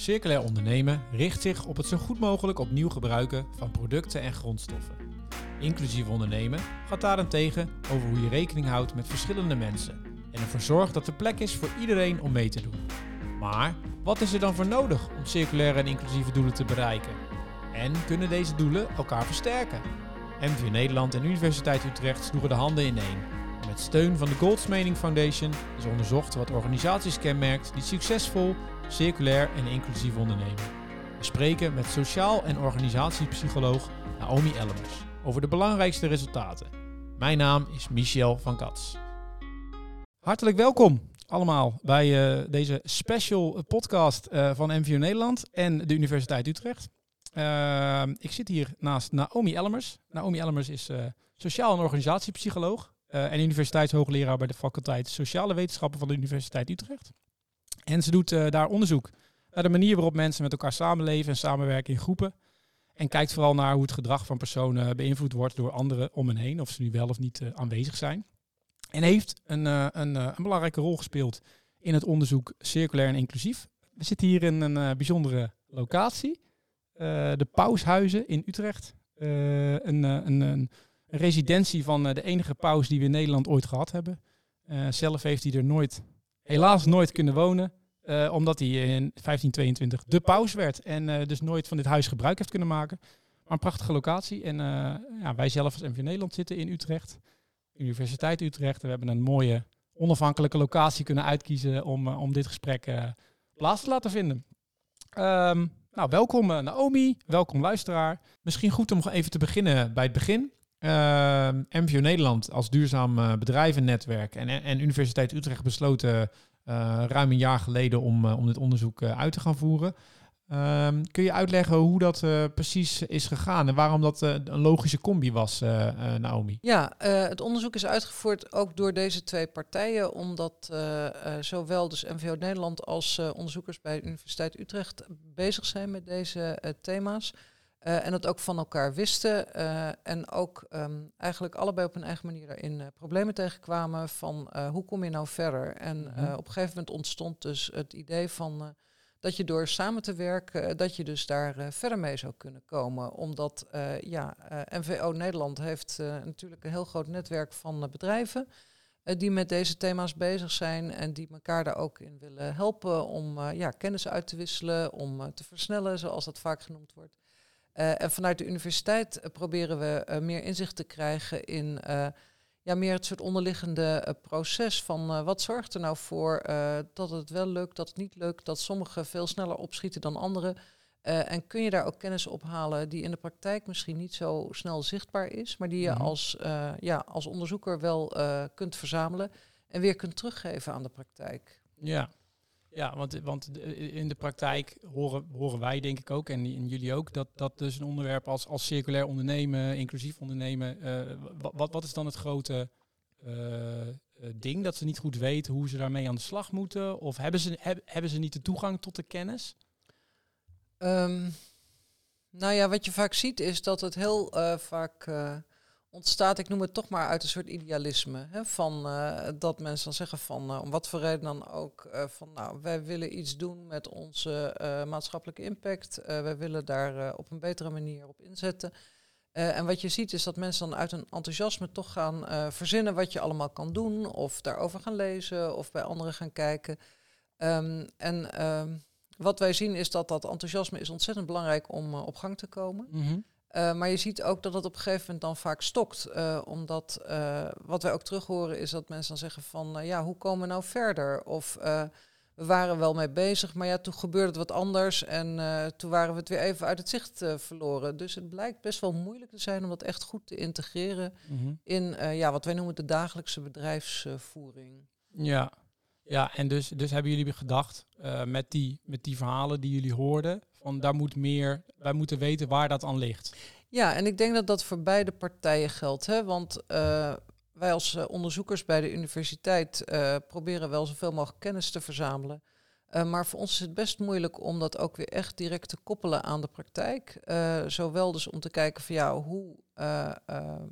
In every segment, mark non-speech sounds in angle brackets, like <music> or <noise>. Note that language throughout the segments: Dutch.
Circulair ondernemen richt zich op het zo goed mogelijk opnieuw gebruiken van producten en grondstoffen. Inclusief ondernemen gaat daarentegen over hoe je rekening houdt met verschillende mensen en ervoor zorgt dat er plek is voor iedereen om mee te doen. Maar wat is er dan voor nodig om circulaire en inclusieve doelen te bereiken? En kunnen deze doelen elkaar versterken? MVU Nederland en Universiteit Utrecht sloegen de handen ineen. En met steun van de Goldsmening Foundation is onderzocht wat organisaties kenmerkt die succesvol, circulair en inclusief ondernemen. We spreken met sociaal en organisatiepsycholoog Naomi Ellemers over de belangrijkste resultaten. Mijn naam is Michel van Kats. Hartelijk welkom allemaal bij uh, deze special podcast uh, van MVU Nederland en de Universiteit Utrecht. Uh, ik zit hier naast Naomi Ellemers. Naomi Ellemers is sociaal en organisatiepsycholoog en universiteitshoogleraar bij de faculteit Sociale Wetenschappen van de Universiteit Utrecht. En ze doet daar onderzoek naar de manier waarop mensen met elkaar samenleven en samenwerken in groepen. En kijkt vooral naar hoe het gedrag van personen beïnvloed wordt door anderen om hen heen, of ze nu wel of niet aanwezig zijn. En heeft een, een, een, belangrijke rol gespeeld in het onderzoek circulair en inclusief. We zitten hier in een bijzondere locatie. de Paushuizen in Utrecht. Een, een, een, residentie van de enige paus die we in Nederland ooit gehad hebben. zelf heeft hij er nooit, helaas nooit kunnen wonen. omdat hij in 1522 de paus werd. En dus nooit van dit huis gebruik heeft kunnen maken. Maar een prachtige locatie. En ja, wij zelf als MV Nederland zitten in Utrecht. Universiteit Utrecht. We hebben een mooie onafhankelijke locatie kunnen uitkiezen om, om dit gesprek plaats te laten vinden. Um, nou, welkom Naomi, welkom luisteraar. Misschien goed om even te beginnen bij het begin. MVO Nederland als duurzaam bedrijvennetwerk en, en Universiteit Utrecht besloten ruim een jaar geleden om, om dit onderzoek uit te gaan voeren. Um, kun je uitleggen hoe dat precies is gegaan en waarom dat een logische combi was, Naomi? Ja, het onderzoek is uitgevoerd ook door deze twee partijen, omdat zowel dus MVO Nederland als onderzoekers bij de Universiteit Utrecht bezig zijn met deze thema's. En dat ook van elkaar wisten en ook um, eigenlijk allebei op hun eigen manier daarin problemen tegenkwamen van hoe kom je nou verder? En mm -hmm. op een gegeven moment ontstond dus het idee van dat je door samen te werken, eh, dat je dus daar uh, verder mee zou kunnen komen. Omdat uh, ja, NVO Nederland heeft natuurlijk een heel groot netwerk van bedrijven die met deze thema's bezig zijn en die elkaar daar ook in willen helpen om ja, kennis uit te wisselen, om te versnellen, zoals dat vaak genoemd wordt. En vanuit de universiteit proberen we meer inzicht te krijgen in ja, meer het soort onderliggende proces van wat zorgt er nou voor dat het wel lukt, dat het niet lukt, dat sommigen veel sneller opschieten dan anderen. en kun je daar ook kennis ophalen die in de praktijk misschien niet zo snel zichtbaar is, maar die je mm-hmm. als, ja, als onderzoeker wel kunt verzamelen en weer kunt teruggeven aan de praktijk. Ja, ja, want, want in de praktijk horen, horen wij denk ik ook, en, jullie ook, dat, dat dus een onderwerp als, als circulair ondernemen, inclusief ondernemen, uh, wat, wat is dan het grote uh, ding? Dat ze niet goed weten hoe ze daarmee aan de slag moeten? Of hebben ze, heb, hebben ze niet de toegang tot de kennis? Um, nou ja, wat je vaak ziet is dat het heel vaak ontstaat, ik noem het toch maar uit een soort idealisme. Hè, van uh, dat mensen dan zeggen van, uh, om wat voor reden dan ook, uh, van nou, wij willen iets doen met onze maatschappelijke impact. wij willen daar op een betere manier op inzetten. en wat je ziet is dat mensen dan uit een enthousiasme toch gaan verzinnen wat je allemaal kan doen. Of daarover gaan lezen of bij anderen gaan kijken. Um, en ehm, wat wij zien is dat dat enthousiasme is ontzettend belangrijk om op gang te komen. Mm uh, maar je ziet ook dat het op een gegeven moment dan vaak stokt. Uh, omdat uh, wat wij ook terug horen is dat mensen dan zeggen van ja, hoe komen we nou verder? Of we waren wel mee bezig, maar ja, toen gebeurde het wat anders en toen waren we het weer even uit het zicht verloren. Dus het blijkt best wel moeilijk te zijn om dat echt goed te integreren mm-hmm. in ja, wat wij noemen de dagelijkse bedrijfsvoering. Ja, ja en dus, dus hebben jullie gedacht met, die, met die verhalen die jullie hoorden, van daar moet meer, wij moeten weten waar dat aan ligt. Ja, en ik denk dat dat voor beide partijen geldt. Hè? Want uh, wij als uh, onderzoekers bij de universiteit proberen wel zoveel mogelijk kennis te verzamelen. Maar voor ons is het best moeilijk om dat ook weer echt direct te koppelen aan de praktijk. zowel dus om te kijken van ja, hoe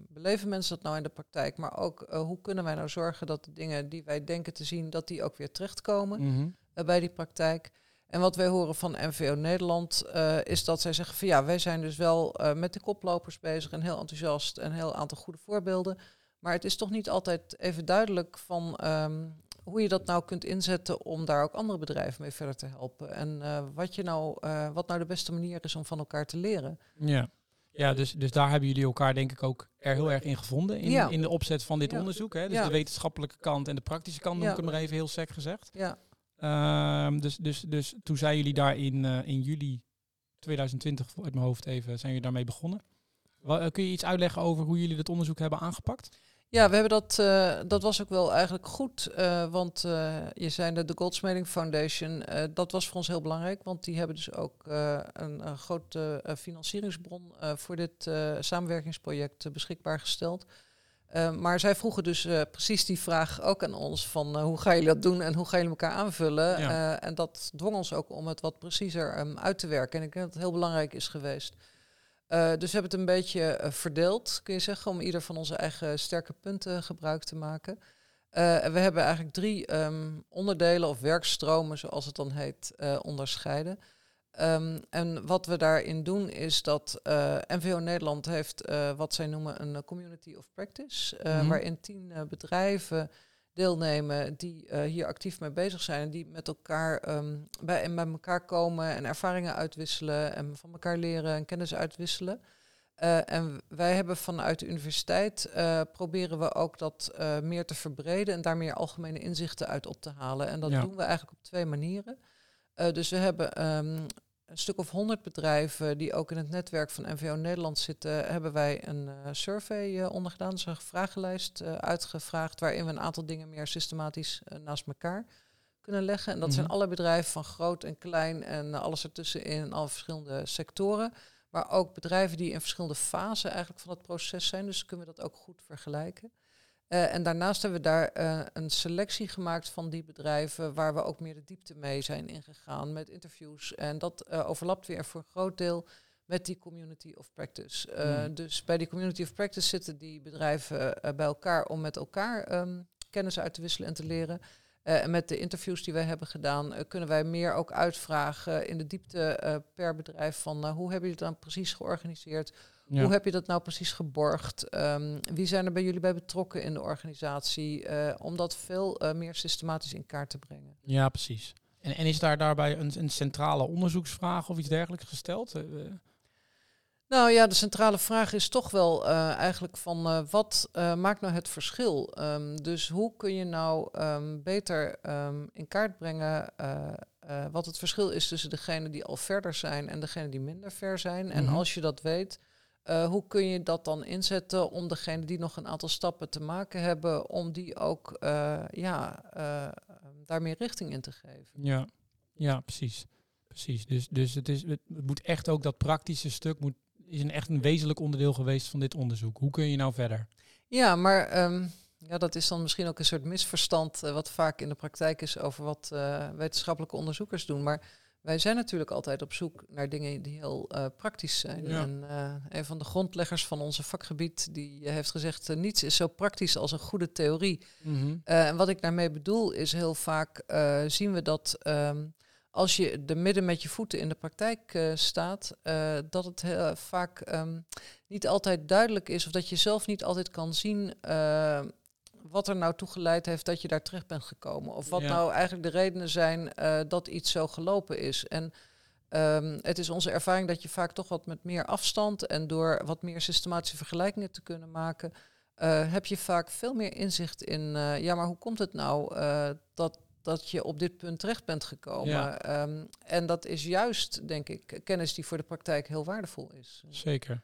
beleven mensen dat nou in de praktijk, maar ook hoe kunnen wij nou zorgen dat de dingen die wij denken te zien, dat die ook weer terechtkomen mm -hmm. bij die praktijk. En wat wij horen van NVO Nederland is dat zij zeggen van ja, wij zijn dus wel met de koplopers bezig en heel enthousiast en een heel aantal goede voorbeelden. Maar het is toch niet altijd even duidelijk van ehm, hoe je dat nou kunt inzetten om daar ook andere bedrijven mee verder te helpen. En uh, wat, je nou, uh, wat nou de beste manier is om van elkaar te leren. Ja, ja dus, dus daar hebben jullie elkaar denk ik ook er heel erg in gevonden. In, ja. in de opzet van dit onderzoek. Hè? Dus ja. de wetenschappelijke kant en de praktische kant, noem ik het maar even heel sec gezegd. Ja. Um, dus, dus, dus toen zijn jullie daar in, uh, in juli 2020, uit mijn hoofd even, zijn jullie daarmee begonnen. Kun je iets uitleggen over hoe jullie dat onderzoek hebben aangepakt? Ja, we hebben dat, uh, dat was ook wel eigenlijk goed, uh, want uh, je zei de, de Goldsmeding Foundation, dat was voor ons heel belangrijk, want die hebben dus ook een, een, grote financieringsbron voor dit samenwerkingsproject beschikbaar gesteld. maar zij vroegen dus precies die vraag ook aan ons van hoe ga jullie dat doen en hoe gaan jullie elkaar aanvullen. en dat dwong ons ook om het wat preciezer um, uit te werken. En ik denk dat het heel belangrijk is geweest. Uh, dus we hebben het een beetje uh, verdeeld, kun je zeggen, om ieder van onze eigen sterke punten gebruik te maken. Uh, we hebben eigenlijk drie um, onderdelen of werkstromen, zoals het dan heet, onderscheiden. Um, en wat we daarin doen is dat NVO Nederland heeft wat zij noemen een community of practice, mm -hmm. waarin tien bedrijven deelnemen die uh, hier actief mee bezig zijn en die met elkaar um, bij, en bij elkaar komen en ervaringen uitwisselen en van elkaar leren en kennis uitwisselen. Uh, en wij hebben vanuit de universiteit uh, proberen we ook dat meer te verbreden en daar meer algemene inzichten uit op te halen. En dat ja. doen we eigenlijk op twee manieren. dus we hebben um, een stuk of honderd bedrijven die ook in het netwerk van NVO Nederland zitten, hebben wij een uh, survey uh, ondergedaan, dus een vragenlijst uh, uitgevraagd, waarin we een aantal dingen meer systematisch naast elkaar kunnen leggen. En dat zijn mhm. alle bedrijven van groot en klein en alles ertussenin in alle verschillende sectoren. Maar ook bedrijven die in verschillende fasen eigenlijk van het proces zijn. Dus kunnen we dat ook goed vergelijken. Uh, en daarnaast hebben we daar uh, een selectie gemaakt van die bedrijven waar we ook meer de diepte mee zijn ingegaan met interviews. En dat uh, overlapt weer voor een groot deel met die community of practice. Mm. Dus bij die community of practice zitten die bedrijven bij elkaar om met elkaar um, kennis uit te wisselen en te leren. en met de interviews die wij hebben gedaan, kunnen wij meer ook uitvragen in de diepte per bedrijf van hoe hebben jullie het dan precies georganiseerd? Hoe heb je dat nou precies geborgd? Um, wie zijn er bij jullie bij betrokken in de organisatie? Uh, om dat veel uh, meer systematisch in kaart te brengen. Ja, precies. En, en is daar daarbij een, een, centrale onderzoeksvraag of iets dergelijks gesteld? Uh, nou ja, de centrale vraag is toch wel eigenlijk van wat maakt nou het verschil? Um, dus hoe kun je nou um, beter in kaart brengen wat het verschil is tussen degenen die al verder zijn en degenen die minder ver zijn? Mm -hmm. En mhm. als je dat weet, uh, hoe kun je dat dan inzetten om degene die nog een aantal stappen te maken hebben, om die ook uh, ja, uh, daar meer richting in te geven? Ja, ja precies. precies. Dus, dus het, is, het moet echt ook dat praktische stuk moet, is een echt een wezenlijk onderdeel geweest van dit onderzoek. Hoe kun je nou verder? Ja, maar um, ja, dat is dan misschien ook een soort misverstand wat vaak in de praktijk is over wat wetenschappelijke onderzoekers doen. Maar wij zijn natuurlijk altijd op zoek naar dingen die heel uh, praktisch zijn. En uh, een van de grondleggers van onze vakgebied die heeft gezegd: uh, niets is zo praktisch als een goede theorie. Mm -hmm. en wat ik daarmee bedoel is heel vaak zien we dat um, als je de midden met je voeten in de praktijk staat, dat het vaak um, niet altijd duidelijk is of dat je zelf niet altijd kan zien wat er nou toe geleid heeft dat je daar terecht bent gekomen. Of wat nou eigenlijk de redenen zijn uh, dat iets zo gelopen is. En um, het is onze ervaring dat je vaak toch wat met meer afstand en door wat meer systematische vergelijkingen te kunnen maken, uh, heb je vaak veel meer inzicht in, uh, ja, maar hoe komt het nou dat, dat je op dit punt terecht bent gekomen? Ja. Um, en dat is juist, denk ik, kennis die voor de praktijk heel waardevol is. Zeker.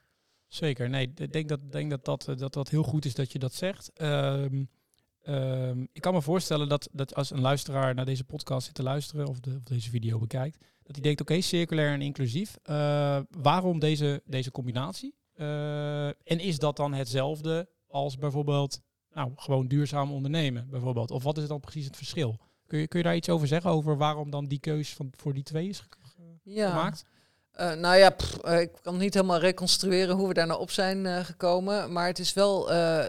Zeker. Nee, ik denk dat, denk dat, dat, dat dat heel goed is dat je dat zegt. Um, um, ik kan me voorstellen dat, dat als een luisteraar naar deze podcast zit te luisteren of, de, of deze video bekijkt, dat hij denkt, oké, okay, circulair en inclusief. Uh, waarom deze, deze combinatie? Uh, en is dat dan hetzelfde als bijvoorbeeld nou, gewoon duurzaam ondernemen, bijvoorbeeld? Of wat is dan precies het verschil? Kun je, kun je daar iets over zeggen, over waarom dan die keus van, voor die twee is ja. gemaakt? Uh, nou ja, pff, uh, ik kan niet helemaal reconstrueren hoe we daar nou op zijn uh, gekomen. Maar het is wel,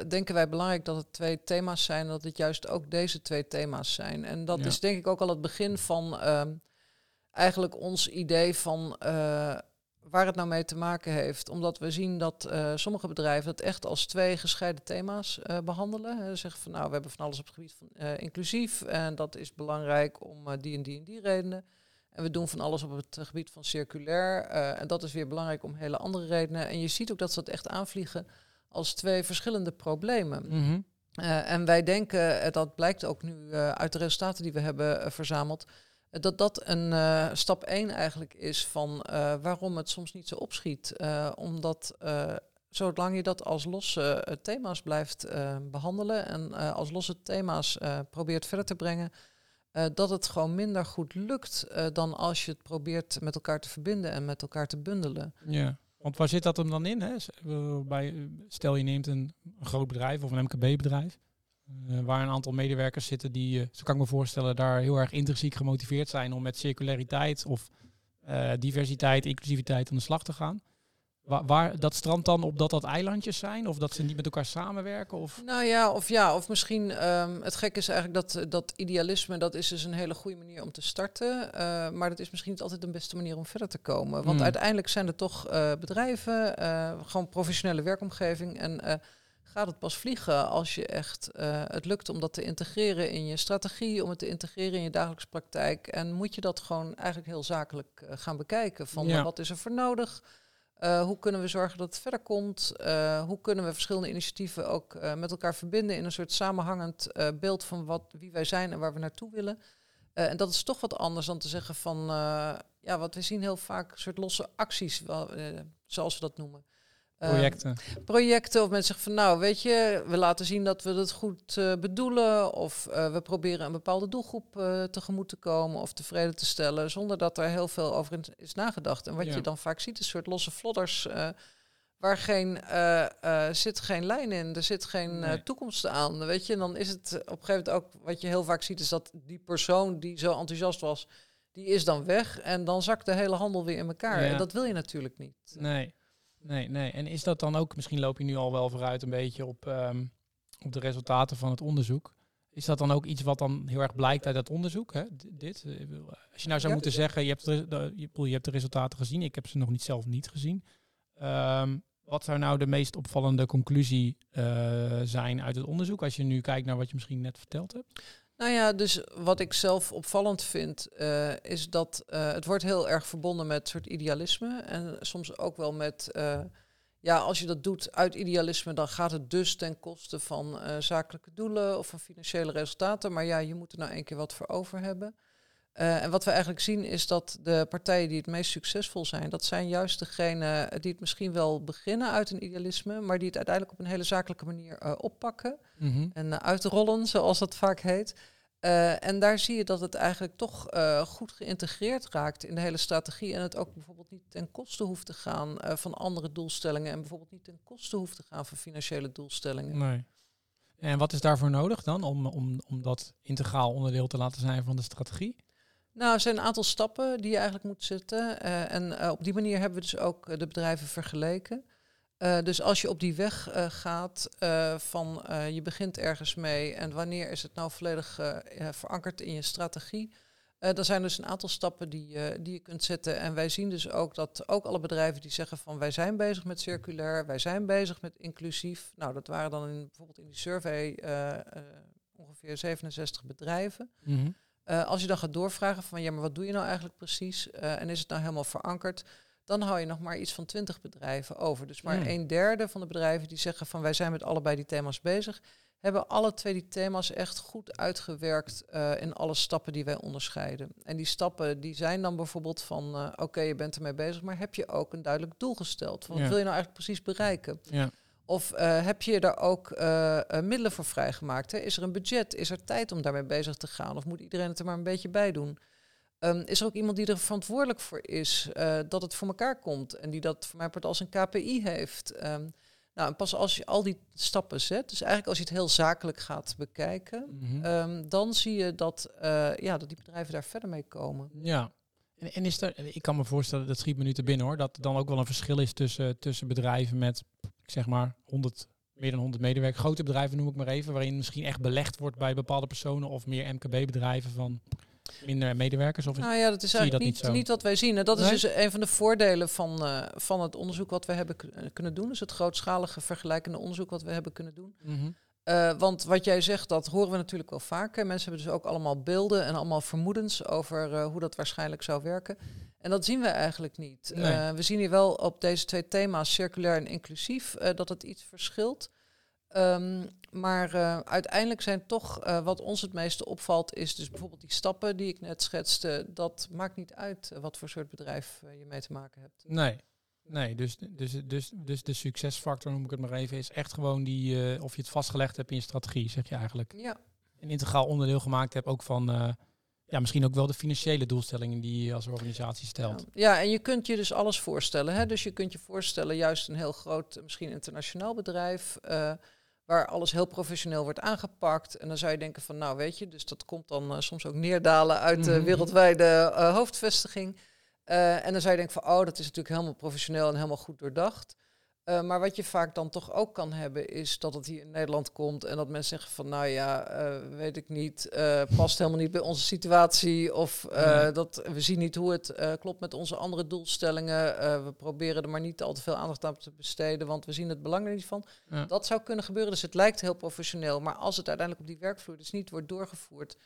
denken wij, belangrijk dat het twee thema's zijn. Dat het juist ook deze twee thema's zijn. En dat ja. is denk ik ook al het begin van ehm, eigenlijk ons idee van eh, waar het nou mee te maken heeft. Omdat we zien dat eh, sommige bedrijven het echt als twee gescheiden thema's behandelen. Ze zeggen van nou, we hebben van alles op het gebied van inclusief. En dat is belangrijk om die en die en die redenen. En we doen van alles op het gebied van circulair. en dat is weer belangrijk om hele andere redenen. En je ziet ook dat ze dat echt aanvliegen als twee verschillende problemen. Mhm. en wij denken, dat blijkt ook nu uit de resultaten die we hebben verzameld dat dat een stap 1 eigenlijk is van waarom het soms niet zo opschiet. Omdat zolang je dat als losse thema's blijft behandelen en als losse thema's probeert verder te brengen, dat het gewoon minder goed lukt dan als je het probeert met elkaar te verbinden en met elkaar te bundelen. Ja. Want waar zit dat hem dan in? Hè? Stel je neemt een, groot bedrijf of een MKB-bedrijf. Uh, waar een aantal medewerkers zitten die, zo kan ik me voorstellen, daar heel erg intrinsiek gemotiveerd zijn om met circulariteit of diversiteit, inclusiviteit aan de slag te gaan. Waar, waar, dat strandt dan op dat dat eilandjes zijn? Of dat ze niet met elkaar samenwerken? Of? Nou ja, of ja, of misschien um, het gekke is eigenlijk dat, dat idealisme, dat is dus een hele goede manier om te starten. maar dat is misschien niet altijd de beste manier om verder te komen. Want Mm. uiteindelijk zijn er toch bedrijven, gewoon professionele werkomgeving. En gaat het pas vliegen als je echt het lukt om dat te integreren in je strategie, om het te integreren in je dagelijkse praktijk. En moet je dat gewoon eigenlijk heel zakelijk gaan bekijken. Van Ja. wat is er voor nodig? Uh, hoe kunnen we zorgen dat het verder komt? Uh, hoe kunnen we verschillende initiatieven ook uh, met elkaar verbinden in een soort samenhangend beeld van wat, wie wij zijn en waar we naartoe willen? En dat is toch wat anders dan te zeggen van, ja, wat we zien heel vaak, soort losse acties, wel, zoals we dat noemen. Uh, Projecten. projecten of mensen zeggen van nou weet je, we laten zien dat we het goed uh, bedoelen of uh, we proberen een bepaalde doelgroep uh, tegemoet te komen of tevreden te stellen zonder dat er heel veel over is nagedacht. En wat Ja. je dan vaak ziet is een soort losse flodders uh, waar geen, zit geen lijn in, er zit geen Nee. toekomst aan. Weet je, en dan is het op een gegeven moment ook wat je heel vaak ziet is dat die persoon die zo enthousiast was, die is dan weg en dan zakt de hele handel weer in elkaar. Ja. En dat wil je natuurlijk niet. Nee. Nee, nee. En is dat dan ook, misschien loop je nu al wel vooruit een beetje op, ehm, op de resultaten van het onderzoek. Is dat dan ook iets wat dan heel erg blijkt uit dat onderzoek? Hè? D- Dit? Eh, Als je nou zou Ja. moeten zeggen, je hebt, de, de- je, bedoel, je hebt de resultaten gezien. Ik heb ze nog niet zelf niet gezien. Ehm, wat zou nou de meest opvallende conclusie eh, zijn uit het onderzoek? Als je nu kijkt naar wat je misschien net verteld hebt. Nou ja, dus wat ik zelf opvallend vind, eh, is dat eh, het wordt heel erg verbonden met soort idealisme. En soms ook wel met, eh, ja, als je dat doet uit idealisme, dan gaat het dus ten koste van zakelijke doelen of van financiële resultaten. Maar ja, je moet er nou één keer wat voor over hebben. Eh, en wat we eigenlijk zien is dat de partijen die het meest succesvol zijn, dat zijn juist degenen die het misschien wel beginnen uit een idealisme, maar die het uiteindelijk op een hele zakelijke manier eh, oppakken en uh, uitrollen, zoals dat vaak heet. En daar zie je dat het eigenlijk toch goed geïntegreerd raakt in de hele strategie. En het ook bijvoorbeeld niet ten koste hoeft te gaan van andere doelstellingen. En bijvoorbeeld niet ten koste hoeft te gaan van financiële doelstellingen. Nee. En wat is daarvoor nodig dan om, om, om dat integraal onderdeel te laten zijn van de strategie? Nou, er zijn een aantal stappen die je eigenlijk moet zetten. Uh, en uh, op die manier hebben we dus ook uh, de bedrijven vergeleken. Dus als je op die weg gaat van je begint ergens mee en wanneer is het nou volledig verankerd in je strategie, dan zijn dus een aantal stappen die, die je kunt zetten. En wij zien dus ook dat ook alle bedrijven die zeggen van wij zijn bezig met circulair, wij zijn bezig met inclusief. Nou, dat waren dan in, bijvoorbeeld in die survey ongeveer 67 bedrijven. -hmm. Uh, als je dan gaat doorvragen van ja, maar wat doe je nou eigenlijk precies? Uh, en is het nou helemaal verankerd? Dan hou je nog maar iets van 20 bedrijven over. Dus maar Mm. een derde van de bedrijven die zeggen van wij zijn met allebei die thema's bezig, hebben alle twee die thema's echt goed uitgewerkt uh, in alle stappen die wij onderscheiden. En die stappen die zijn dan bijvoorbeeld van oké, okay, je bent ermee bezig, maar heb je ook een duidelijk doel gesteld? Wat Ja. wil je nou eigenlijk precies bereiken? Ja. Of uh, heb je daar ook uh, uh, middelen voor vrijgemaakt? Hè? Is er een budget? Is er tijd om daarmee bezig te gaan? Of moet iedereen het er maar een beetje bij doen? Um, is er ook iemand die er verantwoordelijk voor is uh, dat het voor elkaar komt en die dat voor mij part als een KPI heeft? Um, nou, en pas als je al die stappen zet, dus eigenlijk als je het heel zakelijk gaat bekijken, Mm -hmm. um, dan zie je dat, uh, ja, dat die bedrijven daar verder mee komen. Ja. En, en is er, ik kan me voorstellen, dat schiet me nu te binnen hoor, dat er dan ook wel een verschil is tussen, tussen bedrijven met, ik zeg maar, 100, meer dan 100 medewerkers. Grote bedrijven noem ik maar even, waarin misschien echt belegd wordt bij bepaalde personen of meer MKB-bedrijven van Minder medewerkers? Of Nou ja, dat is je dat eigenlijk niet niet, wat wij zien. En dat Nee? is dus een van de voordelen van, eh, van het onderzoek wat we hebben kun- kunnen doen. Dus het grootschalige vergelijkende onderzoek wat we hebben kunnen doen. Mhm. Eh, want wat jij zegt, dat horen we natuurlijk wel vaker. Mensen hebben dus ook allemaal beelden en allemaal vermoedens over eh, hoe dat waarschijnlijk zou werken. En dat zien we eigenlijk niet. Nee. Eh, we zien hier wel op deze twee thema's, circulair en inclusief, dat het iets verschilt. Ehm, maar uiteindelijk zijn toch, wat ons het meeste opvalt, is dus bijvoorbeeld die stappen die ik net schetste. Dat maakt niet uit wat voor soort bedrijf je mee te maken hebt. Nee. Nee, dus, dus, dus, dus de succesfactor, noem ik het maar even, is echt gewoon die, eh, of je het vastgelegd hebt in je strategie, zeg je eigenlijk. Ja, Een integraal onderdeel gemaakt hebt ook van, eh, ja, misschien ook wel de financiële doelstellingen die je als organisatie stelt. Ja. ja, en je kunt je dus alles voorstellen. Hè? Dus je kunt je voorstellen, juist een heel groot, misschien internationaal bedrijf, eh, waar alles heel professioneel wordt aangepakt. En dan zou je denken van, nou weet je, dus dat komt dan soms ook neerdalen uit de Mhm. wereldwijde hoofdvestiging. Eh, en dan zou je denken van, oh, dat is natuurlijk helemaal professioneel en helemaal goed doordacht. Eh, maar wat je vaak dan toch ook kan hebben, is dat het hier in Nederland komt en dat mensen zeggen van, nou ja, eh, weet ik niet, past helemaal niet bij onze situatie. Of dat we zien niet hoe het klopt met onze andere doelstellingen. We proberen er maar niet al te veel aandacht aan te besteden, want we zien het belang er niet van. Ja. Dat zou kunnen gebeuren. Dus het lijkt heel professioneel, maar als het uiteindelijk op die werkvloer dus niet wordt doorgevoerd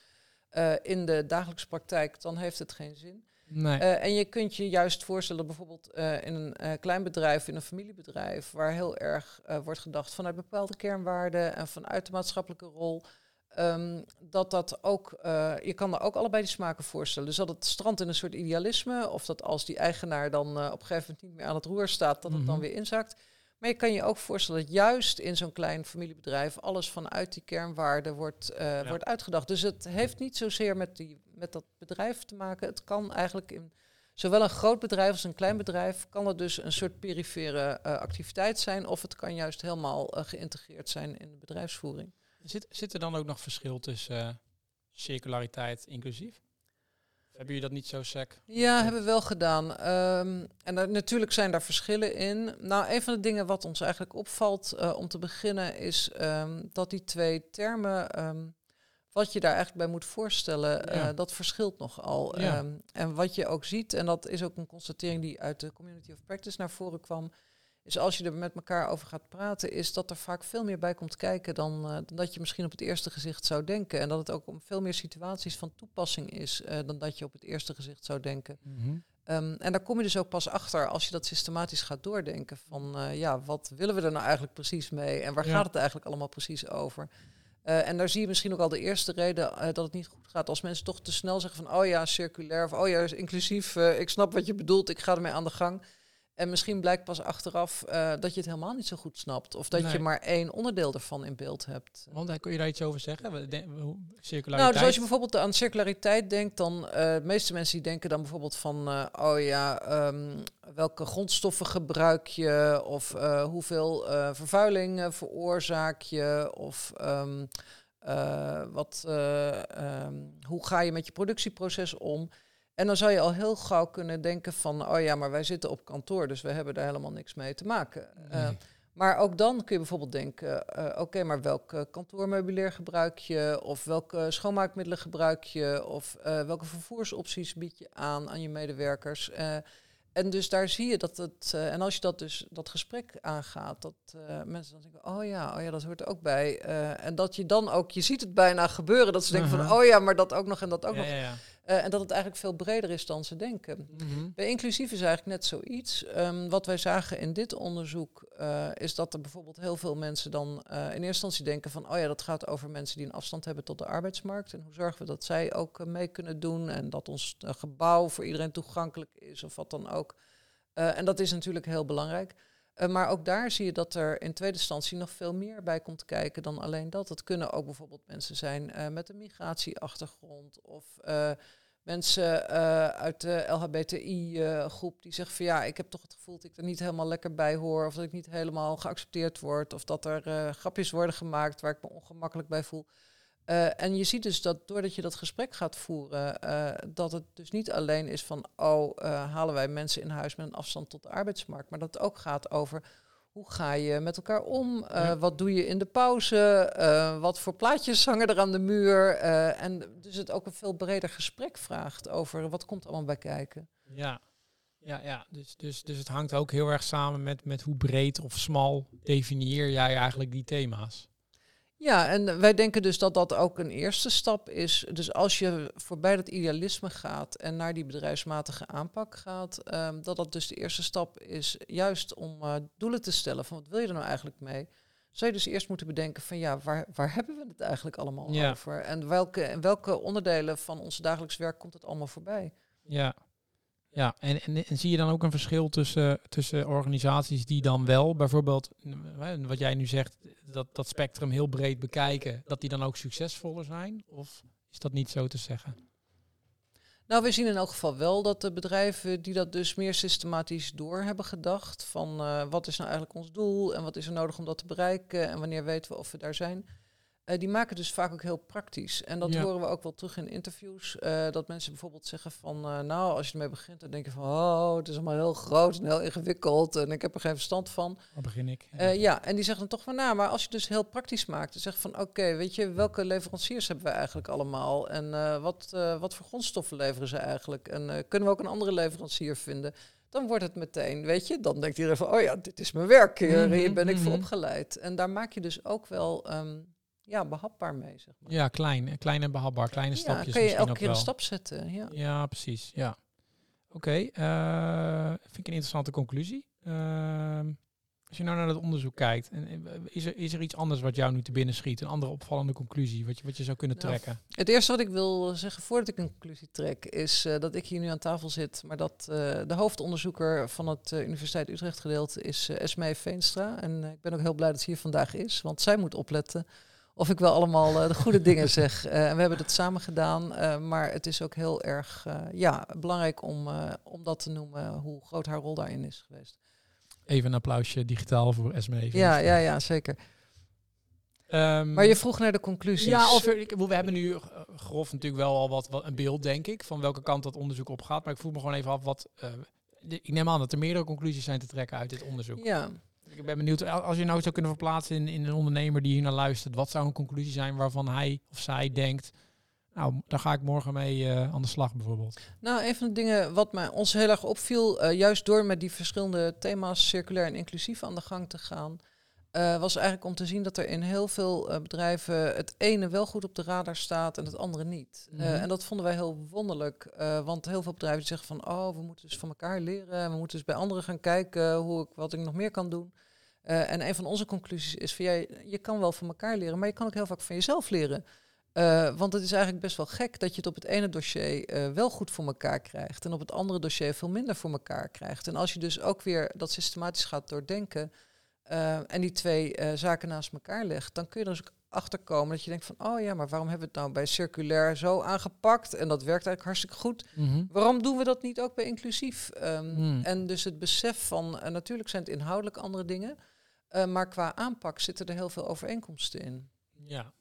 in de dagelijkse praktijk, dan heeft het geen zin. Nee. Eh, en je kunt je juist voorstellen, bijvoorbeeld eh, in een eh, klein bedrijf, in een familiebedrijf, waar heel erg wordt gedacht vanuit bepaalde kernwaarden en vanuit de maatschappelijke rol. ehm, dat dat ook, je kan er ook allebei die smaken voorstellen. Dus dat het strandt in een soort idealisme, of dat als die eigenaar dan op een gegeven moment niet meer aan het roer staat, dat het dan Mhm. weer inzakt. Maar je kan je ook voorstellen dat juist in zo'n klein familiebedrijf alles vanuit die kernwaarden wordt, eh, Ja. wordt uitgedacht. Dus het heeft niet zozeer met, die, met dat bedrijf te maken. Het kan eigenlijk in zowel een groot bedrijf als een klein bedrijf, kan het dus een soort perifere eh, activiteit zijn. Of het kan juist helemaal eh, geïntegreerd zijn in de bedrijfsvoering. Zit, zit er dan ook nog verschil tussen circulariteit inclusief? Hebben jullie dat niet zo sec? Ja, hebben we wel gedaan. Ehm, en natuurlijk zijn daar verschillen in. Nou, een van de dingen wat ons eigenlijk opvalt eh, om te beginnen is ehm, dat die twee termen, ehm, wat je daar eigenlijk bij moet voorstellen, eh, dat verschilt nogal. Ja. En wat je ook ziet, en dat is ook een constatering die uit de Community of Practice naar voren kwam, is als je er met elkaar over gaat praten, is dat er vaak veel meer bij komt kijken dan, eh, dan dat je misschien op het eerste gezicht zou denken. En dat het ook om veel meer situaties van toepassing is eh, dan dat je op het eerste gezicht zou denken. Ehm, en daar kom je dus ook pas achter als je dat systematisch gaat doordenken. Van eh, ja, wat willen we er nou eigenlijk precies mee? En waar Ja. gaat het eigenlijk allemaal precies over? En daar zie je misschien ook al de eerste reden dat het niet goed gaat. Als mensen toch te snel zeggen van oh ja, circulair of oh ja, inclusief, ik snap wat je bedoelt, ik ga ermee aan de gang. En misschien blijkt pas achteraf eh, dat je het helemaal niet zo goed snapt. Of dat Nee. je maar één onderdeel ervan in beeld hebt. Want eh, kun je daar iets over zeggen? We Circulariteit? Nou, dus als je bijvoorbeeld aan circulariteit denkt, dan eh de meeste mensen die denken dan bijvoorbeeld van, oh ja, ehm, welke grondstoffen gebruik je of hoeveel vervuiling veroorzaak je of ehm, eh, wat, eh, ehm, hoe ga je met je productieproces om? En dan zou je al heel gauw kunnen denken van, oh ja, maar wij zitten op kantoor, dus we hebben daar helemaal niks mee te maken. Eh, maar ook dan kun je bijvoorbeeld denken, eh, oké, maar welk eh, kantoormeubilair gebruik je? Of welke schoonmaakmiddelen gebruik je? Of eh, welke vervoersopties bied je aan aan je medewerkers? Eh, en dus daar zie je dat het, eh, en als je dat dus dat gesprek aangaat, dat eh, mensen dan denken, oh ja, oh ja, dat hoort er ook bij. Eh, en dat je dan ook, je ziet het bijna gebeuren, dat ze denken van, oh ja, maar dat ook nog en dat ook ja, nog. ja, ja. Eh, en dat het eigenlijk veel breder is dan ze denken. Mhm. Bij inclusief is eigenlijk net zoiets. Ehm, wat wij zagen in dit onderzoek eh, is dat er bijvoorbeeld heel veel mensen dan eh, in eerste instantie denken van, oh ja, dat gaat over mensen die een afstand hebben tot de arbeidsmarkt. En hoe zorgen we dat zij ook mee kunnen doen en dat ons gebouw voor iedereen toegankelijk is of wat dan ook. En dat is natuurlijk heel belangrijk. Eh, maar ook daar zie je dat er in tweede instantie nog veel meer bij komt kijken dan alleen dat. Het kunnen ook bijvoorbeeld mensen zijn eh, met een migratieachtergrond of eh, mensen uit de LHBTI-groep die zeggen van ja, ik heb toch het gevoel dat ik er niet helemaal lekker bij hoor of dat ik niet helemaal geaccepteerd word of dat er grapjes worden gemaakt waar ik me ongemakkelijk bij voel. Eh, en je ziet dus dat doordat je dat gesprek gaat voeren, eh, dat het dus niet alleen is van, oh, eh, halen wij mensen in huis met een afstand tot de arbeidsmarkt, maar dat het ook gaat over hoe ga je met elkaar om? Ja. Wat doe je in de pauze? Wat voor plaatjes hangen er aan de muur? En dus het ook een veel breder gesprek vraagt over wat komt allemaal bij kijken. Ja, ja, ja. Dus, dus, dus het hangt ook heel erg samen met, met hoe breed of smal definieer jij eigenlijk die thema's. Ja, en wij denken dus dat dat ook een eerste stap is. Dus als je voorbij dat idealisme gaat en naar die bedrijfsmatige aanpak gaat, ehm, dat dat dus de eerste stap is, juist om eh, doelen te stellen van wat wil je er nou eigenlijk mee? Zou je dus eerst moeten bedenken van ja, waar, waar hebben we het eigenlijk allemaal Ja. over? En welke, en welke onderdelen van ons dagelijks werk komt het allemaal voorbij? Ja, ja. En, en, zie je dan ook een verschil tussen, tussen organisaties die dan wel bijvoorbeeld, eh, wat jij nu zegt, dat, dat spectrum heel breed bekijken, dat die dan ook succesvoller zijn? Of is dat niet zo te zeggen? Nou, we zien in elk geval wel dat de bedrijven die dat dus meer systematisch door hebben gedacht. Van eh, wat is nou eigenlijk ons doel en wat is er nodig om dat te bereiken en wanneer weten we of we daar zijn. Eh, die maken dus vaak ook heel praktisch. En dat Ja. horen we ook wel terug in interviews. eh, dat mensen bijvoorbeeld zeggen van, eh, nou, als je ermee begint, dan denk je van, oh, het is allemaal heel groot en heel ingewikkeld en ik heb er geen verstand van. Waar begin ik? Eh, ja, en die zeggen dan toch van, nou, maar als je dus heel praktisch maakt, dan zeg van, oké, weet je, welke leveranciers hebben we eigenlijk allemaal? En wat, wat voor grondstoffen leveren ze eigenlijk? En kunnen we ook een andere leverancier vinden? Dan wordt het meteen, weet je, dan denkt iedereen van, oh ja, dit is mijn werk, hier, hier Mhm, ben ik voor mhm. opgeleid. En daar maak je dus ook wel, ehm, ja, behapbaar mee, zeg maar. Ja, klein, klein en behapbaar, kleine Ja, stapjes kan je elke ook keer wel. een stap zetten, ja. Ja, precies. Ja. Oké, eh, vind ik een interessante conclusie. Ehm, als je nou naar het onderzoek kijkt, en, eh, is, er, is er iets anders wat jou nu te binnen schiet? Een andere opvallende conclusie, wat je, wat je zou kunnen Nou, trekken? Het eerste wat ik wil zeggen voordat ik een conclusie trek, is eh, dat ik hier nu aan tafel zit, maar dat eh, de hoofdonderzoeker van het eh, Universiteit Utrecht gedeelte is eh Esmee Veenstra. En eh, ik ben ook heel blij dat ze hier vandaag is, want zij moet opletten of ik wel allemaal eh, de goede dingen <laughs> zeg. Eh, en we hebben het samen gedaan, eh, maar het is ook heel erg ja, belangrijk om, om dat te noemen, hoe groot haar rol daarin is geweest. Even een applausje digitaal voor Esme. Ja, ja, ja, zeker. Ehm, Maar je vroeg naar de conclusies. Ja, of er- ik, we hebben nu grof natuurlijk wel al wat, wat een beeld, denk ik, van welke kant dat onderzoek op gaat. Maar ik vroeg me gewoon even af wat. de- ik neem aan dat er meerdere conclusies zijn te trekken uit dit onderzoek. ja. Ik ben benieuwd, al- als je nou zou kunnen verplaatsen in, in een ondernemer die hier naar luistert, wat zou een conclusie zijn waarvan hij of zij denkt, nou, daar ga ik morgen mee eh, aan de slag bijvoorbeeld. Nou, een van de dingen wat mij ons heel erg opviel, eh, juist door met die verschillende thema's circulair en inclusief aan de gang te gaan, eh, was eigenlijk om te zien dat er in heel veel bedrijven het ene wel goed op de radar staat en het andere niet. Mhm. en dat vonden wij heel wonderlijk, want heel veel bedrijven zeggen van, oh, we moeten dus van elkaar leren en we moeten dus bij anderen gaan kijken hoe ik, wat ik nog meer kan doen. Eh, en een van onze conclusies is van, ja, je kan wel van elkaar leren, maar je kan ook heel vaak van jezelf leren. Eh, want het is eigenlijk best wel gek dat je het op het ene dossier eh, wel goed voor elkaar krijgt en op het andere dossier veel minder voor elkaar krijgt. En als je dus ook weer dat systematisch gaat doordenken en die twee zaken naast elkaar legt, dan kun je er dus ook achter komen dat je denkt van, oh ja, maar waarom hebben we het nou bij circulair zo aangepakt en dat werkt eigenlijk hartstikke goed. Waarom doen we dat niet ook bij inclusief? Ehm, Hmm. En dus het besef van, eh, natuurlijk zijn het inhoudelijk andere dingen, eh, maar qua aanpak zitten er heel veel overeenkomsten in. Ja.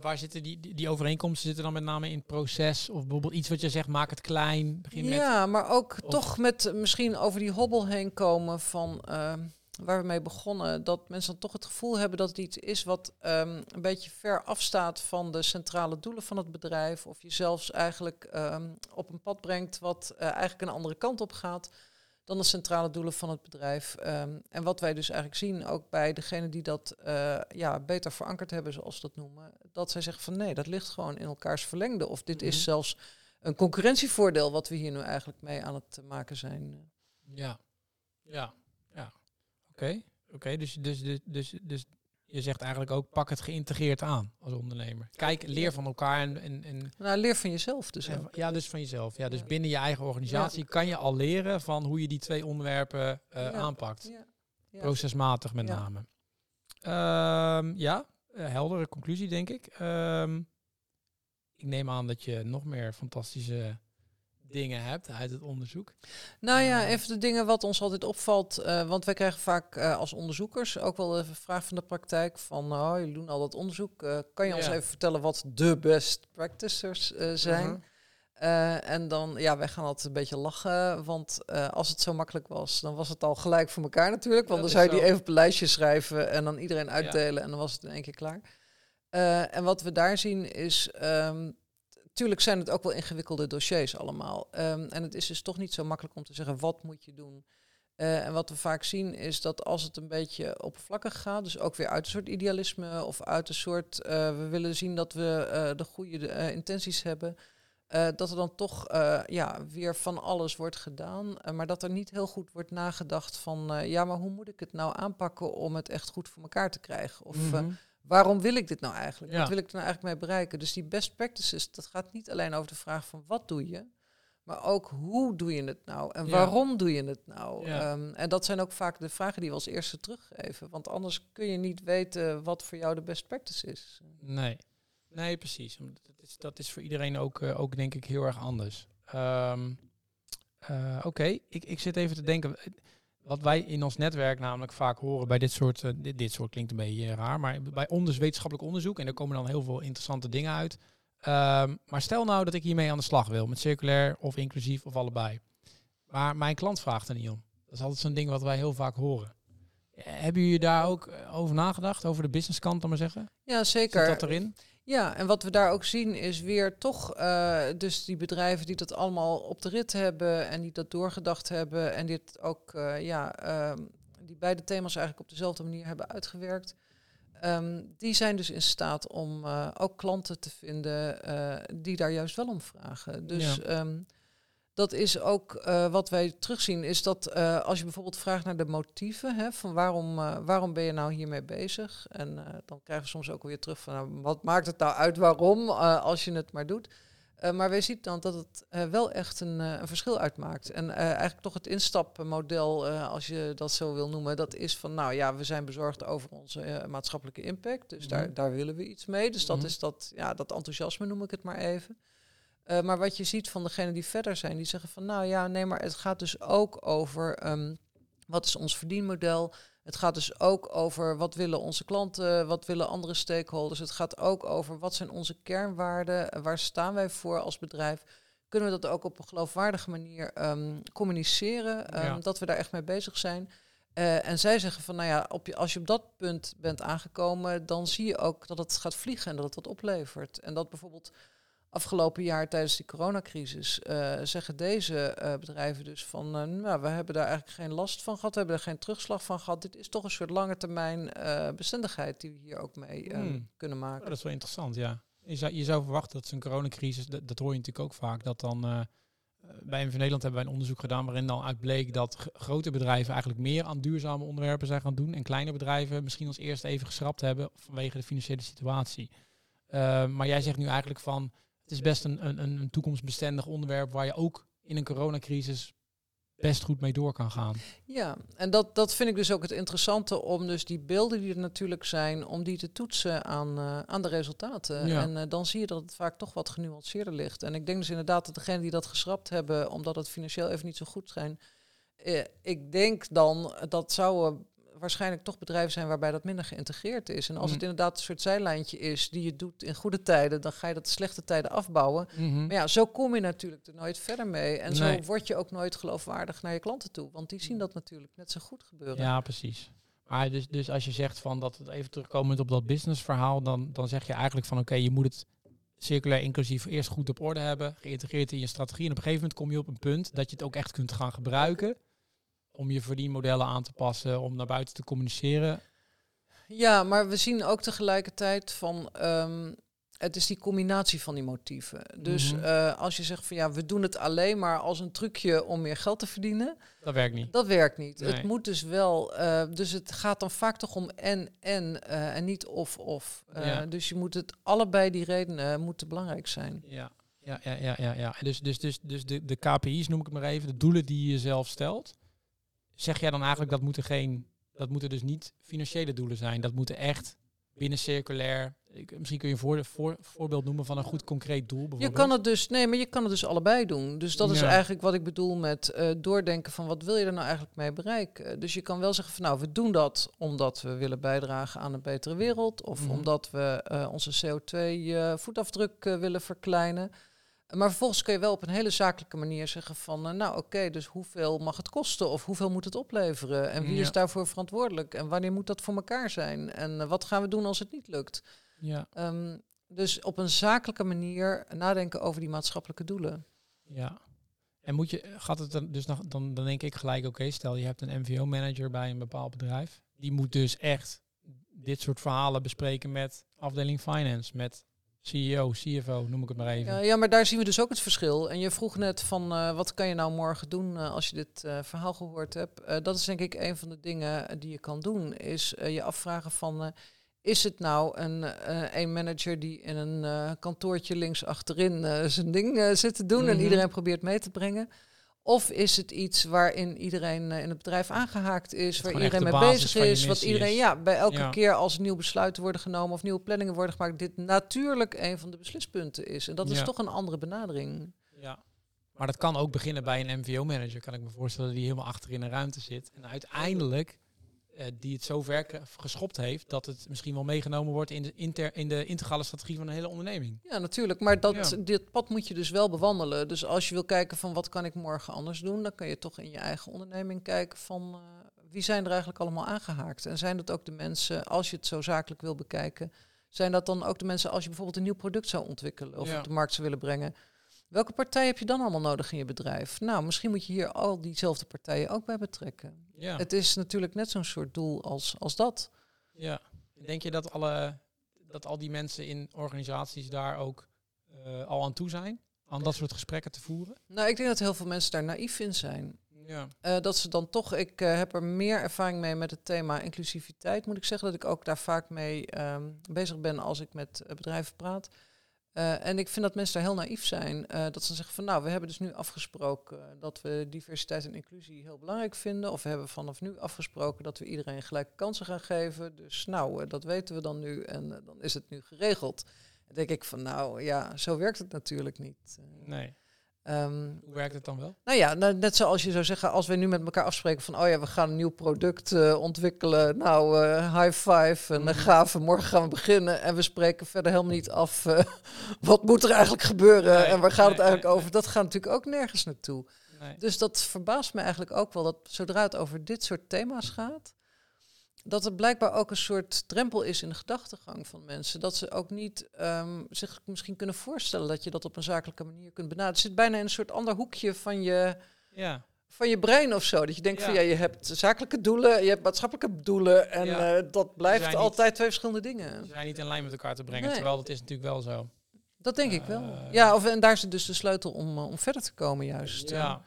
waar zitten die, die, overeenkomsten zitten dan met name in het proces of bijvoorbeeld iets wat je zegt, maak het klein, begin met... Ja, maar ook Of- toch met misschien over die hobbel heen komen van ehm, waar we mee begonnen. Dat mensen dan toch het gevoel hebben dat het iets is wat ehm, een beetje ver afstaat van de centrale doelen van het bedrijf. Of je zelfs eigenlijk ehm, op een pad brengt wat eh, eigenlijk een andere kant op gaat dan de centrale doelen van het bedrijf. Ehm, en wat wij dus eigenlijk zien, ook bij degenen die dat eh, ja, beter verankerd hebben, zoals we dat noemen, dat zij zeggen van nee, dat ligt gewoon in elkaars verlengde. Of dit Mhm. is zelfs een concurrentievoordeel wat we hier nu eigenlijk mee aan het maken zijn. Ja, ja, Oké, oké. Dus, dus, dus, dus, dus je zegt eigenlijk ook, pak het geïntegreerd aan als ondernemer. Kijk, leer van elkaar en, en, en Nou, leer van jezelf dus en- ja, dus van jezelf. Ja, dus Ja. binnen je eigen organisatie kan je al leren van hoe je die twee onderwerpen eh, Ja. aanpakt. Ja. Ja. Procesmatig met name. Ehm, ja, eh, heldere conclusie denk ik. Ehm, ik neem aan dat je nog meer fantastische dingen hebt uit het onderzoek. Nou ja, Eh. een van de dingen wat ons altijd opvalt, eh, want wij krijgen vaak eh, als onderzoekers ook wel even een vraag van de praktijk van, oh, jullie doen al dat onderzoek, kan je ons even vertellen wat de best practices zijn? Mhm. En dan, ja, wij gaan altijd een beetje lachen. Want als het zo makkelijk was, dan was het al gelijk voor elkaar natuurlijk. Want Dat dan zou je die even op een lijstje schrijven en dan iedereen uitdelen. En dan was het in één keer klaar. En wat we daar zien is. ehm tuurlijk zijn het ook wel ingewikkelde dossiers allemaal. Ehm, en het is dus toch niet zo makkelijk om te zeggen wat moet je doen. Eh, en wat we vaak zien is dat als het een beetje oppervlakkig gaat, dus ook weer uit een soort idealisme of uit een soort, eh, we willen zien dat we eh, de goede intenties hebben, dat er dan toch ja, weer van alles wordt gedaan, maar dat er niet heel goed wordt nagedacht van, ja, maar hoe moet ik het nou aanpakken om het echt goed voor elkaar te krijgen? Of Mhm. Waarom wil ik dit nou eigenlijk? Ja. Wat wil ik er nou eigenlijk mee bereiken? Dus die best practices, dat gaat niet alleen over de vraag van wat doe je, maar ook hoe doe je het nou en Ja. waarom doe je het nou? Ja. Ehm, en dat zijn ook vaak de vragen die we als eerste teruggeven, want anders kun je niet weten wat voor jou de best practice is. Nee. Nee, precies. Dat is, dat is voor iedereen ook, eh, ook denk ik heel erg anders. Ehm, eh, Oké, ik, ik zit even te denken. Wat wij in ons netwerk namelijk vaak horen bij dit soort, eh, dit, dit soort klinkt een beetje raar, maar bij onders, wetenschappelijk onderzoek, en daar komen dan heel veel interessante dingen uit. Ehm, maar stel nou dat ik hiermee aan de slag wil, met circulair of inclusief of allebei. Maar mijn klant vraagt er niet om. Dat is altijd zo'n ding wat wij heel vaak horen. Eh, Hebben jullie daar ook eh, over nagedacht, over de businesskant, dan maar zeggen? Ja, Zit zeker. dat erin? Ja, en wat we daar ook zien is weer toch eh, dus die bedrijven die dat allemaal op de rit hebben en die dat doorgedacht hebben en dit ook, eh, ja, ehm, die beide thema's eigenlijk op dezelfde manier hebben uitgewerkt. Ehm, die zijn dus in staat om eh, ook klanten te vinden die daar juist wel om vragen. Dus Ja. ehm, dat is ook eh, wat wij terugzien, is dat eh, als je bijvoorbeeld vraagt naar de motieven, hè, van waarom, eh, waarom ben je nou hiermee bezig? En dan krijgen we soms ook weer terug van, nou, wat maakt het nou uit waarom, als je het maar doet? Maar wij zien dan dat het wel echt een, een verschil uitmaakt. En eigenlijk toch het instapmodel, als je dat zo wil noemen, dat is van, nou ja, we zijn bezorgd over onze maatschappelijke impact. Dus Mhm. daar, daar willen we iets mee. Dus dat Mhm. is dat, ja, dat enthousiasme noem ik het maar even. Eh, maar wat je ziet van degenen die verder zijn, die zeggen van, nou ja, nee, maar het gaat dus ook over ehm, wat is ons verdienmodel. Het gaat dus ook over wat willen onze klanten, wat willen andere stakeholders. Het gaat ook over wat zijn onze kernwaarden, waar staan wij voor als bedrijf. Kunnen we dat ook op een geloofwaardige manier ehm, communiceren, ehm, Ja. dat we daar echt mee bezig zijn. Eh, en zij zeggen van, nou ja, op je, als je op dat punt bent aangekomen, dan zie je ook dat het gaat vliegen en dat het wat oplevert. En dat bijvoorbeeld afgelopen jaar tijdens die coronacrisis eh, zeggen deze eh, bedrijven dus van, eh, nou, we hebben daar eigenlijk geen last van gehad, we hebben er geen terugslag van gehad. Dit is toch een soort lange termijn bestendigheid die we hier ook mee Hmm. kunnen Oh, maken. dat is wel interessant, ja. Je zou, je zou verwachten dat zo'n coronacrisis, dat, dat hoor je natuurlijk ook vaak, dat dan bij MV Nederland hebben wij een onderzoek gedaan waarin dan uitbleek dat grote bedrijven eigenlijk meer aan duurzame onderwerpen zijn gaan doen en kleine bedrijven misschien als eerste even geschrapt hebben vanwege de financiële situatie. Maar jij zegt nu eigenlijk van, het is best een, een, een toekomstbestendig onderwerp waar je ook in een coronacrisis best goed mee door kan gaan. Ja, en dat, dat vind ik dus ook het interessante om dus die beelden die er natuurlijk zijn, om die te toetsen aan, eh, aan de resultaten. Ja. En eh, dan zie je dat het vaak toch wat genuanceerder ligt. En ik denk dus inderdaad dat degenen die dat geschrapt hebben, omdat het financieel even niet zo goed zijn, eh, ik denk dan dat zouden waarschijnlijk toch bedrijven zijn waarbij dat minder geïntegreerd is. En als Mm. het inderdaad een soort zijlijntje is die je doet in goede tijden, dan ga je dat slechte tijden afbouwen. Maar ja, zo kom je natuurlijk er nooit verder mee. En Nee. zo word je ook nooit geloofwaardig naar je klanten toe. Want die zien dat natuurlijk net zo goed gebeuren. Ja, precies. Maar dus, dus als je zegt van dat het even terugkomend op dat businessverhaal, dan, dan zeg je eigenlijk van oké, je moet het circulair inclusief eerst goed op orde hebben, geïntegreerd in je strategie. En op een gegeven moment kom je op een punt dat je het ook echt kunt gaan gebruiken om je verdienmodellen aan te passen, om naar buiten te communiceren. Ja, maar we zien ook tegelijkertijd van. ehm, het is die combinatie van die motieven. Dus Mhm. eh, als je zegt van ja, we doen het alleen maar als een trucje om meer geld te verdienen, Dat werkt niet. dat werkt niet. Nee. Het moet dus wel. eh, dus het gaat dan vaak toch om en en eh, en niet of of. Ja. Dus je moet het allebei die redenen moeten belangrijk zijn. Ja, ja, ja, ja, ja. ja. Dus, dus, dus, dus de, de KPI's noem ik het maar even, de doelen die je jezelf stelt. Zeg jij dan eigenlijk dat moeten geen, dat moeten dus niet financiële doelen zijn. Dat moeten echt binnen circulair. Ik, misschien kun je een voor, voor, voorbeeld noemen van een goed concreet doel. Je kan het dus, nee, maar je kan het dus allebei doen. Dus dat is eigenlijk wat ik bedoel met eh, doordenken van wat wil je er nou eigenlijk mee bereiken. Dus je kan wel zeggen van nou, we doen dat omdat we willen bijdragen aan een betere wereld. Of Mhm. omdat we eh, onze CO2 voetafdruk eh, willen verkleinen. Maar vervolgens kun je wel op een hele zakelijke manier zeggen van, eh, nou oké, dus hoeveel mag het kosten of hoeveel moet het opleveren en wie Ja. is daarvoor verantwoordelijk en wanneer moet dat voor elkaar zijn en eh, wat gaan we doen als het niet lukt. Ja, Ehm, dus op een zakelijke manier nadenken over die maatschappelijke doelen. ja. En moet je, gaat het dan, dus nog, dan, dan denk ik gelijk, oké, stel je hebt een MVO-manager bij een bepaald bedrijf. Die moet dus echt dit soort verhalen bespreken met afdeling finance, met CEO, CFO, noem ik het maar even. Ja, ja, maar daar zien we dus ook het verschil. En je vroeg net van eh, wat kan je nou morgen doen eh, als je dit eh, verhaal gehoord hebt. Dat is denk ik een van de dingen die je kan doen. Is je afvragen van is het nou een, een manager die in een kantoortje links achterin zijn ding zit te doen en Mhm. iedereen probeert mee te brengen? Of is het iets waarin iedereen eh, in het bedrijf aangehaakt is, waar iedereen de mee bezig is, wat iedereen is. ja bij elke Ja. keer als nieuwe besluiten worden genomen of nieuwe planningen worden gemaakt, dit natuurlijk een van de beslispunten is. En dat is toch een andere benadering. Ja. Maar dat kan ook beginnen bij een MVO-manager, kan ik me voorstellen, die helemaal achter in een ruimte zit. En uiteindelijk eh, die het zo ver geschopt heeft dat het misschien wel meegenomen wordt in de, inter, in de integrale strategie van een hele onderneming. Ja, natuurlijk. Maar dat, Ja. dit pad moet je dus wel bewandelen. Dus als je wil kijken van wat kan ik morgen anders doen, dan kun je toch in je eigen onderneming kijken van eh, wie zijn er eigenlijk allemaal aangehaakt. En zijn dat ook de mensen, als je het zo zakelijk wil bekijken, zijn dat dan ook de mensen als je bijvoorbeeld een nieuw product zou ontwikkelen of Ja. op de markt zou willen brengen. Welke partij heb je dan allemaal nodig in je bedrijf? Nou, misschien moet je hier al diezelfde partijen ook bij betrekken. Ja. Het is natuurlijk net zo'n soort doel als, als dat. ja. Denk je dat, alle, dat al die mensen in organisaties daar ook eh, al aan toe zijn? Aan dat soort gesprekken te voeren? Nou, ik denk dat heel veel mensen daar naïef in zijn. Ja. Eh, dat ze dan toch, ik eh, heb er meer ervaring mee met het thema inclusiviteit, moet ik zeggen, dat ik ook daar vaak mee ehm, bezig ben als ik met bedrijven praat. Eh, en ik vind dat mensen daar heel naïef zijn. eh, dat ze zeggen van nou, we hebben dus nu afgesproken dat we diversiteit en inclusie heel belangrijk vinden. Of we hebben vanaf nu afgesproken dat we iedereen gelijke kansen gaan geven. Dus nou, eh, dat weten we dan nu en dan is het nu geregeld. Dan denk ik van nou ja, zo werkt het natuurlijk niet. Nee. Ehm, Hoe werkt het dan wel? nou ja, nou, net zoals je zou zeggen, als we nu met elkaar afspreken van, oh ja, we gaan een nieuw product eh, ontwikkelen. Nou, eh, high five en Mhm. uh, gaven, morgen gaan we beginnen. En we spreken verder helemaal niet af, eh, <laughs> wat moet er eigenlijk gebeuren Nee, en waar gaat het eigenlijk nee, over. Dat gaat natuurlijk ook nergens naartoe. Nee. Dus dat verbaast me eigenlijk ook wel, dat zodra het over dit soort thema's gaat, dat er blijkbaar ook een soort drempel is in de gedachtegang van mensen. Dat ze ook niet ehm, zich misschien kunnen voorstellen dat je dat op een zakelijke manier kunt benaderen. Het zit bijna in een soort ander hoekje van je, Ja. van je brein of zo. Dat je denkt van Ja. je hebt zakelijke doelen, je hebt maatschappelijke doelen. En Ja. eh, dat blijft altijd twee verschillende dingen. Ze zijn niet in lijn met elkaar te brengen, Nee. terwijl dat is natuurlijk wel zo. Dat denk ik wel. Eh, Ja, of, en daar zit dus de sleutel om, eh, om verder te komen juist. Ja,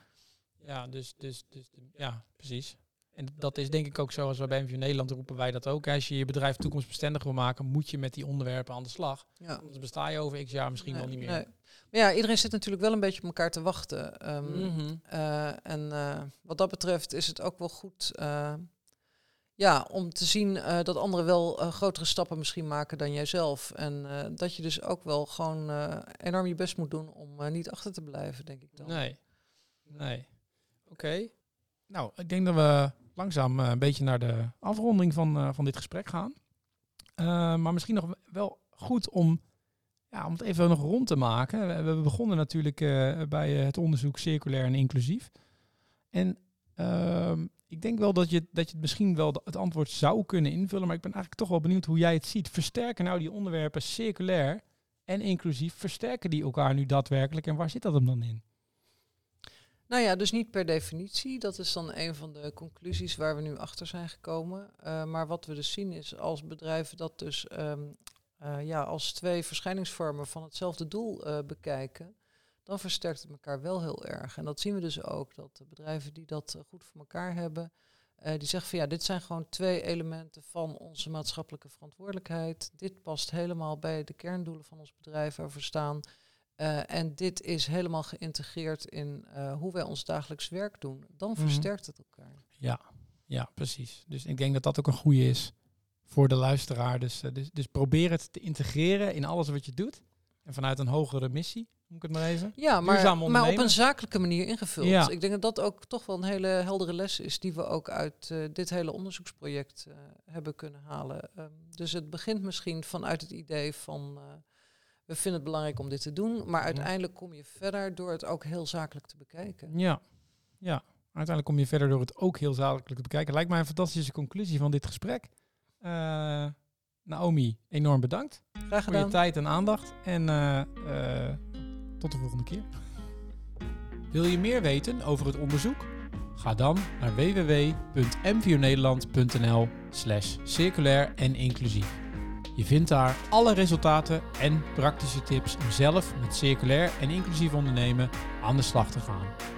ja dus, dus, dus ja, precies. En dat is denk ik ook zo, als wij bij MVO Nederland roepen wij dat ook. Als je je bedrijf toekomstbestendig wil maken, moet je met die onderwerpen aan de slag. ja. Anders besta je over x jaar misschien Nee, wel niet meer. nee. Maar ja, iedereen zit natuurlijk wel een beetje op elkaar te wachten. Ehm, Mhm. eh, en eh, wat dat betreft is het ook wel goed eh, ja, om te zien dat anderen wel grotere stappen misschien maken dan jijzelf. En dat je dus ook wel gewoon enorm je best moet doen om niet achter te blijven, denk ik dan. Nee. Nee. Oké. Nou, ik denk dat we langzaam eh, een beetje naar de afronding van, eh, van dit gesprek gaan. Eh, maar misschien nog wel goed om, ja, om het even nog rond te maken. We, we begonnen natuurlijk bij het onderzoek circulair en inclusief. En ehm, ik denk wel dat je, dat je het misschien wel het antwoord zou kunnen invullen. Maar ik ben eigenlijk toch wel benieuwd hoe jij het ziet. Versterken nou die onderwerpen circulair en inclusief, versterken die elkaar nu daadwerkelijk? En waar zit dat hem dan in? Nou ja, dus niet per definitie. Dat is dan een van de conclusies waar we nu achter zijn gekomen. Eh, maar wat we dus zien is als bedrijven dat dus ehm, eh, ja, als twee verschijningsvormen van hetzelfde doel eh, bekijken, dan versterkt het elkaar wel heel erg. En dat zien we dus ook, dat bedrijven die dat goed voor elkaar hebben, die zeggen van ja, dit zijn gewoon twee elementen van onze maatschappelijke verantwoordelijkheid. Dit past helemaal bij de kerndoelen van ons bedrijf we staan. Eh, en dit is helemaal geïntegreerd in eh, hoe wij ons dagelijks werk doen. Dan Mhm. versterkt het elkaar. Ja, ja, precies. Dus ik denk dat dat ook een goede is voor de luisteraar. Dus, eh, dus, dus probeer het te integreren in alles wat je doet. En vanuit een hogere missie, moet ik het maar even. Ja, maar, maar op een zakelijke manier ingevuld. Ja. Ik denk dat dat ook toch wel een hele heldere les is die we ook uit dit hele onderzoeksproject hebben kunnen halen. Ehm, dus het begint misschien vanuit het idee van we vinden het belangrijk om dit te doen. Maar uiteindelijk kom je verder door het ook heel zakelijk te bekijken. Ja, ja. Uiteindelijk kom je verder door het ook heel zakelijk te bekijken. Lijkt mij een fantastische conclusie van dit gesprek. Uh, Naomi, enorm bedankt Graag voor je tijd en aandacht. En uh, uh, tot de volgende keer. Wil je meer weten over het onderzoek? Ga dan naar www.mvonederland.nl slash circulair en inclusief. Je vindt daar alle resultaten en praktische tips om zelf met circulair en inclusief ondernemen aan de slag te gaan.